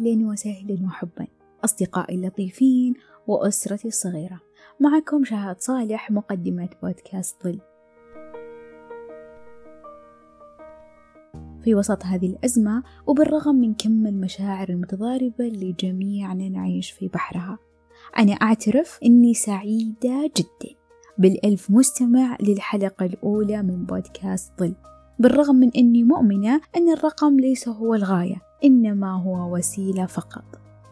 أهلا وسهلا وحبا أصدقائي اللطيفين وأسرتي الصغيرة. معكم شهاد صالح مقدمة بودكاست ظل. في وسط هذه الأزمة وبالرغم من كم المشاعر المتضاربة اللي جميعنا نعيش في بحرها أنا أعترف أني سعيدة جدا. بالألف مستمع للحلقة الأولى من بودكاست ظل. بالرغم من أني مؤمنة أن الرقم ليس هو الغاية إنما هو وسيلة فقط.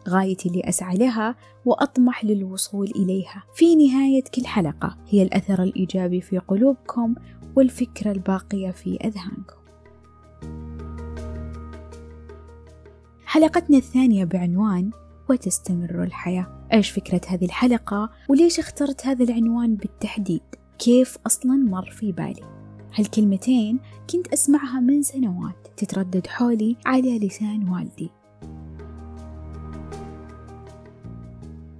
غايتي اللي أسعى لها وأطمح للوصول إليها في نهاية كل حلقة هي الأثر الإيجابي في قلوبكم والفكرة الباقية في أذهانكم. حلقتنا الثانية بعنوان وتستمر الحياة. إيش فكرة هذه الحلقة وليش اخترت هذا العنوان بالتحديد؟ كيف أصلا مر في بالي؟ هالكلمتين كنت أسمعها من سنوات تتردد حولي على لسان والدي.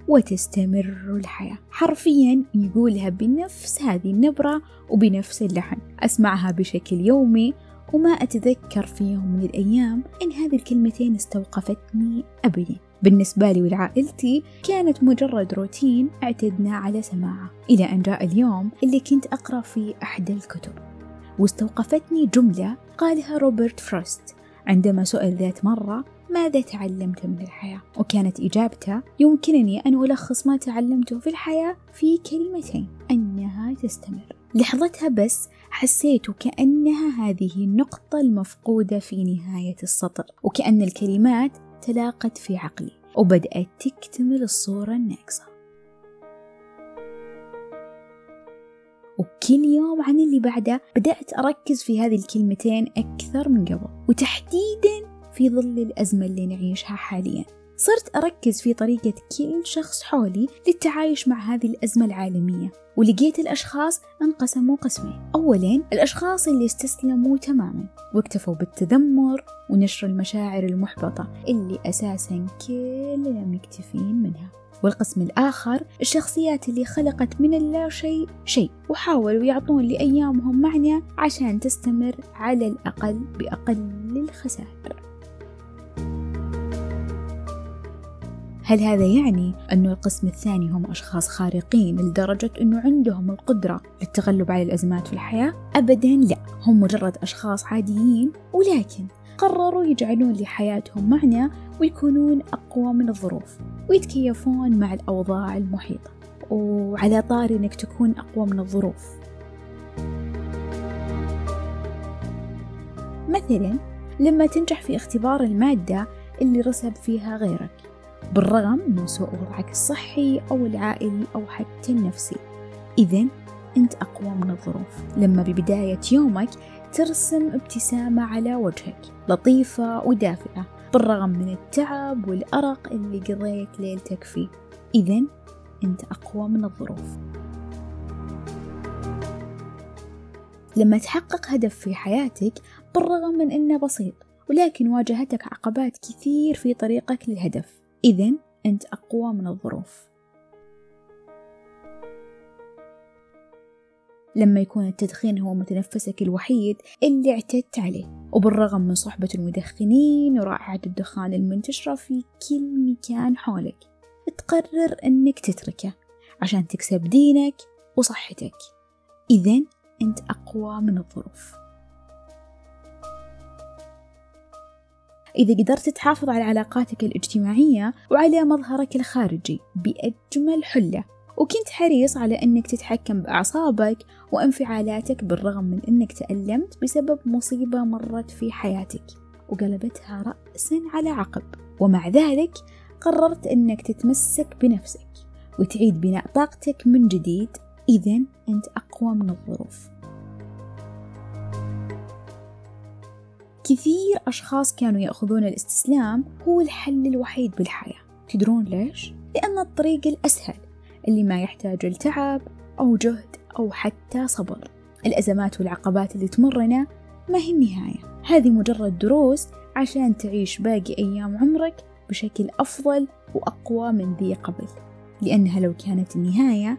وتستمر الحياة. حرفيا يقولها بنفس هذه النبرة وبنفس اللحن. أسمعها بشكل يومي وما أتذكر في يوم من الأيام إن هذه الكلمتين استوقفتني أبدا. بالنسبة لي ولعائلتي كانت مجرد روتين اعتدنا على سماعه. إلى أن جاء اليوم اللي كنت أقرأ في أحد الكتب. واستوقفتني جملة قالها روبرت فروست عندما سئل ذات مرة ماذا تعلمت من الحياة؟ وكانت إجابته يمكنني أن ألخص ما تعلمته في الحياة في كلمتين أنها تستمر لحظتها بس حسيت كأنها هذه النقطة المفقودة في نهاية السطر وكأن الكلمات تلاقت في عقلي وبدأت تكتمل الصورة الناقصة وكل يوم عن اللي بعده بدأت أركز في هذه الكلمتين أكثر من قبل وتحديدا في ظل الأزمة اللي نعيشها حاليا. صرت أركز في طريقة كل شخص حولي للتعايش مع هذه الأزمة العالمية ولقيت الأشخاص انقسموا قسمين. أولا الأشخاص اللي استسلموا تماما واكتفوا بالتذمر ونشر المشاعر المحبطة اللي أساسا كلنا مكتفين منها. والقسم الآخر الشخصيات اللي خلقت من اللا شيء شيء وحاولوا يعطون لأيامهم معنى عشان تستمر على الأقل بأقل الخسائر هل هذا يعني أن القسم الثاني هم أشخاص خارقين لدرجة أنه عندهم القدرة للتغلب على الأزمات في الحياة؟ أبدا لا هم مجرد أشخاص عاديين ولكن قرروا يجعلون لحياتهم معنى ويكونون أقوى من الظروف ويتكيفون مع الأوضاع المحيطة وعلى طاري أنك تكون أقوى من الظروف. مثلا لما تنجح في اختبار المادة اللي رسب فيها غيرك بالرغم من سوء وضعك الصحي أو العائلي أو حتى النفسي. إذا أنت أقوى من الظروف. لما ببداية يومك ترسم ابتسامة على وجهك لطيفة ودافئة. بالرغم من التعب والأرق اللي قضيت ليلتك فيه. إذا أنت أقوى من الظروف. لما تحقق هدف في حياتك بالرغم من أنه بسيط ولكن واجهتك عقبات كثير في طريقك للهدف. إذا أنت أقوى من الظروف. لما يكون التدخين هو متنفسك الوحيد اللي اعتدت عليه. وبالرغم من صحبة المدخنين ورائحة الدخان المنتشرة في كل مكان حولك تقرر أنك تتركه عشان تكسب دينك وصحتك. إذا أنت أقوى من الظروف. إذا قدرت تحافظ على علاقاتك الاجتماعية وعلى مظهرك الخارجي بأجمل حلة وكنت حريص على أنك تتحكم بأعصابك وانفعالاتك بالرغم من أنك تألمت بسبب مصيبة مرت في حياتك وقلبتها رأسا على عقب. ومع ذلك قررت أنك تتمسك بنفسك وتعيد بناء طاقتك من جديد. إذا أنت أقوى من الظروف. كثير أشخاص كانوا يأخذون الاستسلام هو الحل الوحيد بالحياة. تدرون ليش؟ لأن الطريق الأسهل اللي ما يحتاج التعب أو جهد أو حتى صبر. الأزمات والعقبات اللي تمرنا ما هي النهاية. هذه مجرد دروس عشان تعيش باقي أيام عمرك بشكل أفضل وأقوى من ذي قبل. لأنها لو كانت النهاية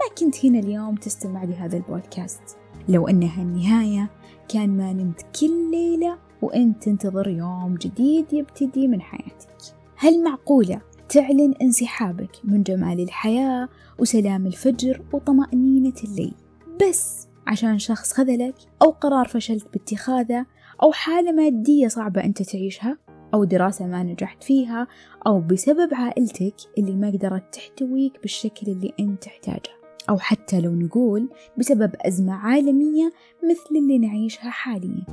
ما كنت هنا اليوم تستمع لهذا البودكاست. لو أنها النهاية كان ما نمت كل ليلة وأنت تنتظر يوم جديد يبتدي من حياتك. هل معقولة تعلن انسحابك من جمال الحياة وسلام الفجر وطمأنينة الليل. بس عشان شخص خذلك أو قرار فشلت باتخاذه أو حالة مادية صعبة أنت تعيشها أو دراسة ما نجحت فيها أو بسبب عائلتك اللي ما قدرت تحتويك بالشكل اللي أنت تحتاجه. أو حتى لو نقول بسبب أزمة عالمية مثل اللي نعيشها حاليا.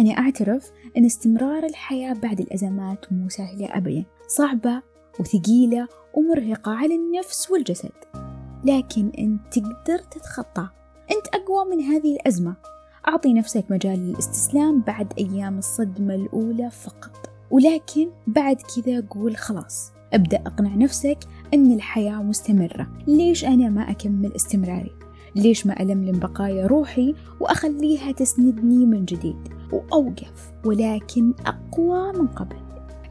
أنا أعترف أن استمرار الحياة بعد الأزمات مو سهلة أبدا. صعبة وثقيلة ومرهقة على النفس والجسد. لكن أنت تقدر تتخطى. أنت أقوى من هذه الأزمة. أعطي نفسك مجال للاستسلام بعد أيام الصدمة الأولى فقط. ولكن بعد كذا قول خلاص. ابدأ أقنع نفسك أن الحياة مستمرة. ليش أنا ما أكمل استمراري؟ ليش ما ألملم بقايا روحي وأخليها تسندني من جديد؟ وأوقف ولكن أقوى من قبل.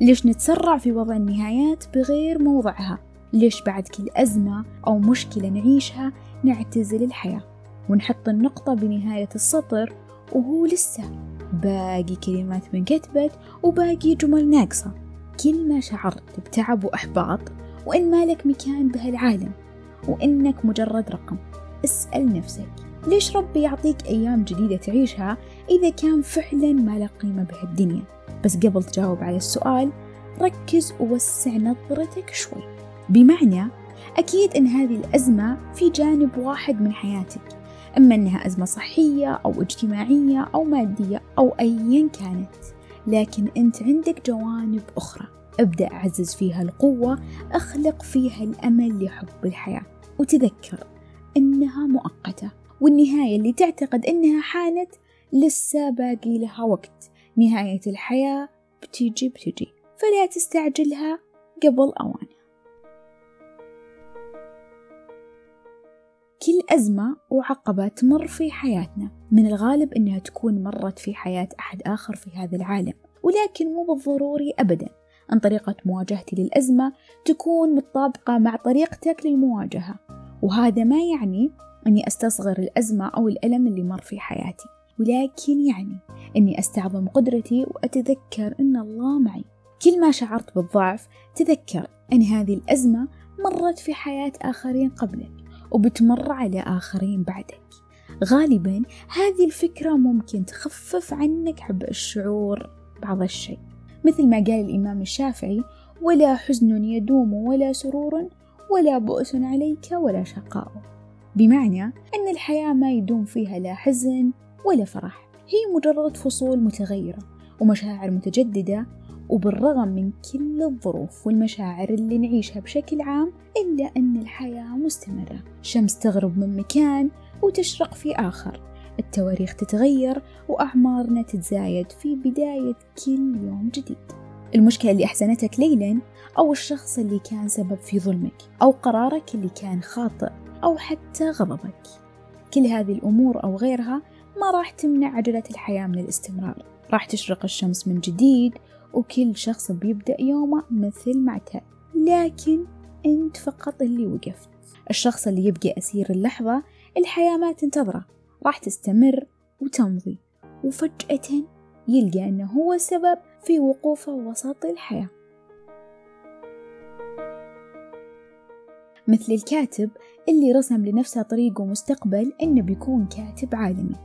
ليش نتسرع في وضع النهايات بغير موضعها؟ ليش بعد كل أزمة أو مشكلة نعيشها نعتزل الحياة؟ ونحط النقطة بنهاية السطر وهو لسه. باقي كلمات ما انكتبت وباقي جمل ناقصة. كل ما شعرت بتعب وإحباط وإن مالك مكان بهالعالم وإنك مجرد رقم. اسأل نفسك. ليش ربي يعطيك أيام جديدة تعيشها إذا كان فعلا ما له قيمة بهالدنيا؟ بس قبل تجاوب على السؤال ركز ووسع نظرتك شوي. بمعنى أكيد أن هذه الأزمة في جانب واحد من حياتك. إما أنها أزمة صحية أو اجتماعية أو مادية أو أيا كانت. لكن أنت عندك جوانب أخرى. ابدأ عزز فيها القوة أخلق فيها الأمل لحب الحياة. وتذكر إنها مؤقتة. والنهاية اللي تعتقد إنها حانت لسه باقي لها وقت. نهاية الحياة بتيجي بتجي فلا تستعجلها قبل أوان كل أزمة وعقبة تمر في حياتنا. من الغالب أنها تكون مرت في حياة أحد آخر في هذا العالم. ولكن مو بالضروري أبدا. أن طريقة مواجهتي للأزمة تكون متطابقة مع طريقتك للمواجهة. وهذا ما يعني أني أستصغر الأزمة أو الألم اللي مر في حياتي. ولكن يعني أني أستعظم قدرتي وأتذكر أن الله معي. كل ما شعرت بالضعف تذكر أن هذه الأزمة مرت في حياة آخرين قبلك وبتمر على آخرين بعدك. غالبا هذه الفكرة ممكن تخفف عنك عبء الشعور بعض الشيء. مثل ما قال الإمام الشافعي ولا حزن يدوم ولا سرور ولا بؤس عليك ولا شقاء. بمعنى أن الحياة ما يدوم فيها لا حزن ولا فرح. هي مجرد فصول متغيرة ومشاعر متجددة وبالرغم من كل الظروف والمشاعر اللي نعيشها بشكل عام إلا أن الحياة مستمرة. شمس تغرب من مكان وتشرق في آخر. التواريخ تتغير وأعمارنا تتزايد في بداية كل يوم جديد. المشكلة اللي أحزنتك ليلا أو الشخص اللي كان سبب في ظلمك أو قرارك اللي كان خاطئ. أو حتى غضبك. كل هذه الأمور أو غيرها ما راح تمنع عجلة الحياة من الاستمرار. راح تشرق الشمس من جديد وكل شخص بيبدأ يومه مثل ما اعتاد لكن أنت فقط اللي وقفت. الشخص اللي يبقى أسير اللحظة الحياة ما تنتظره. راح تستمر وتمضي. وفجأة يلقى أنه هو السبب في وقوفه وسط الحياة. مثل الكاتب اللي رسم لنفسه طريق ومستقبل إنه بيكون كاتب عالمي.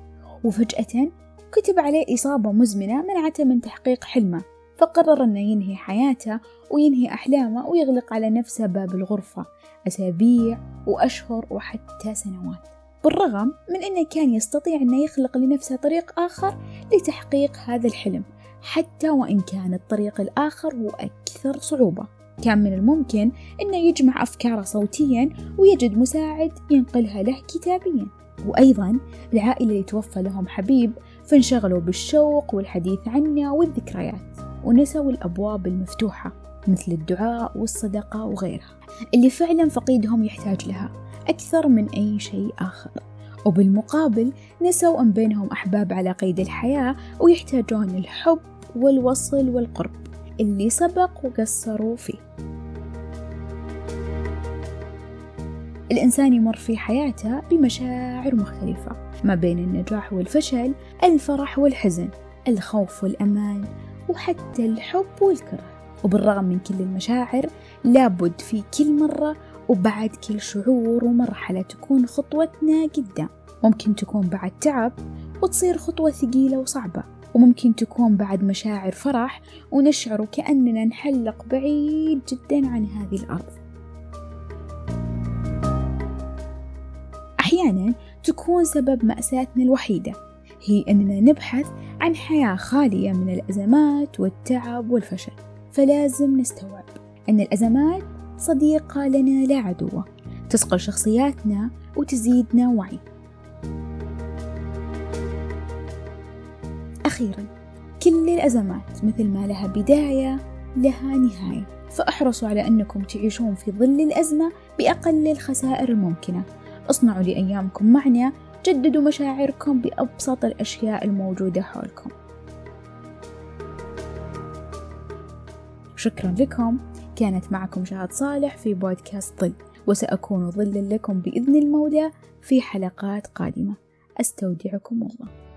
وفجأة كتب عليه إصابة مزمنة منعته من تحقيق حلمه فقرر أنه ينهي حياته وينهي أحلامه ويغلق على نفسه باب الغرفة أسابيع وأشهر وحتى سنوات. بالرغم من أنه كان يستطيع أنه يخلق لنفسه طريق آخر لتحقيق هذا الحلم حتى وإن كان الطريق الآخر هو أكثر صعوبة. كان من الممكن أنه يجمع أفكاره صوتيا ويجد مساعد ينقلها له كتابيا. وأيضا العائلة اللي توفى لهم حبيب فانشغلوا بالشوق والحديث عنه والذكريات ونسوا الأبواب المفتوحة مثل الدعاء والصدقة وغيرها. اللي فعلا فقيدهم يحتاج لها أكثر من أي شيء آخر. وبالمقابل نسوا أن بينهم أحباب على قيد الحياة ويحتاجون الحب والوصل والقرب. اللي سبق وقصروا فيه. الإنسان يمر في حياته بمشاعر مختلفة ما بين النجاح والفشل الفرح والحزن الخوف والأمان وحتى الحب والكره. وبالرغم من كل المشاعر لابد في كل مرة وبعد كل شعور ومرحلة تكون خطوتنا قدام. ممكن تكون بعد تعب وتصير خطوة ثقيلة وصعبة. وممكن تكون بعد مشاعر فرح ونشعر كأننا نحلق بعيد جدا عن هذه الأرض. أحيانا تكون سبب مأساتنا الوحيدة هي أننا نبحث عن حياة خالية من الأزمات والتعب والفشل. فلازم نستوعب أن الأزمات صديقة لنا لا عدوة تصقل شخصياتنا وتزيدنا وعي. أخيرا كل الأزمات مثل ما لها بداية لها نهاية. فأحرصوا على أنكم تعيشون في ظل الأزمة بأقل الخسائر الممكنة. اصنعوا لأيامكم معنا جددوا مشاعركم بأبسط الأشياء الموجودة حولكم. شكرا لكم. كانت معكم شهد صالح في بودكاست ظل. وسأكون ظلا لكم بإذن المولى في حلقات قادمة. أستودعكم الله.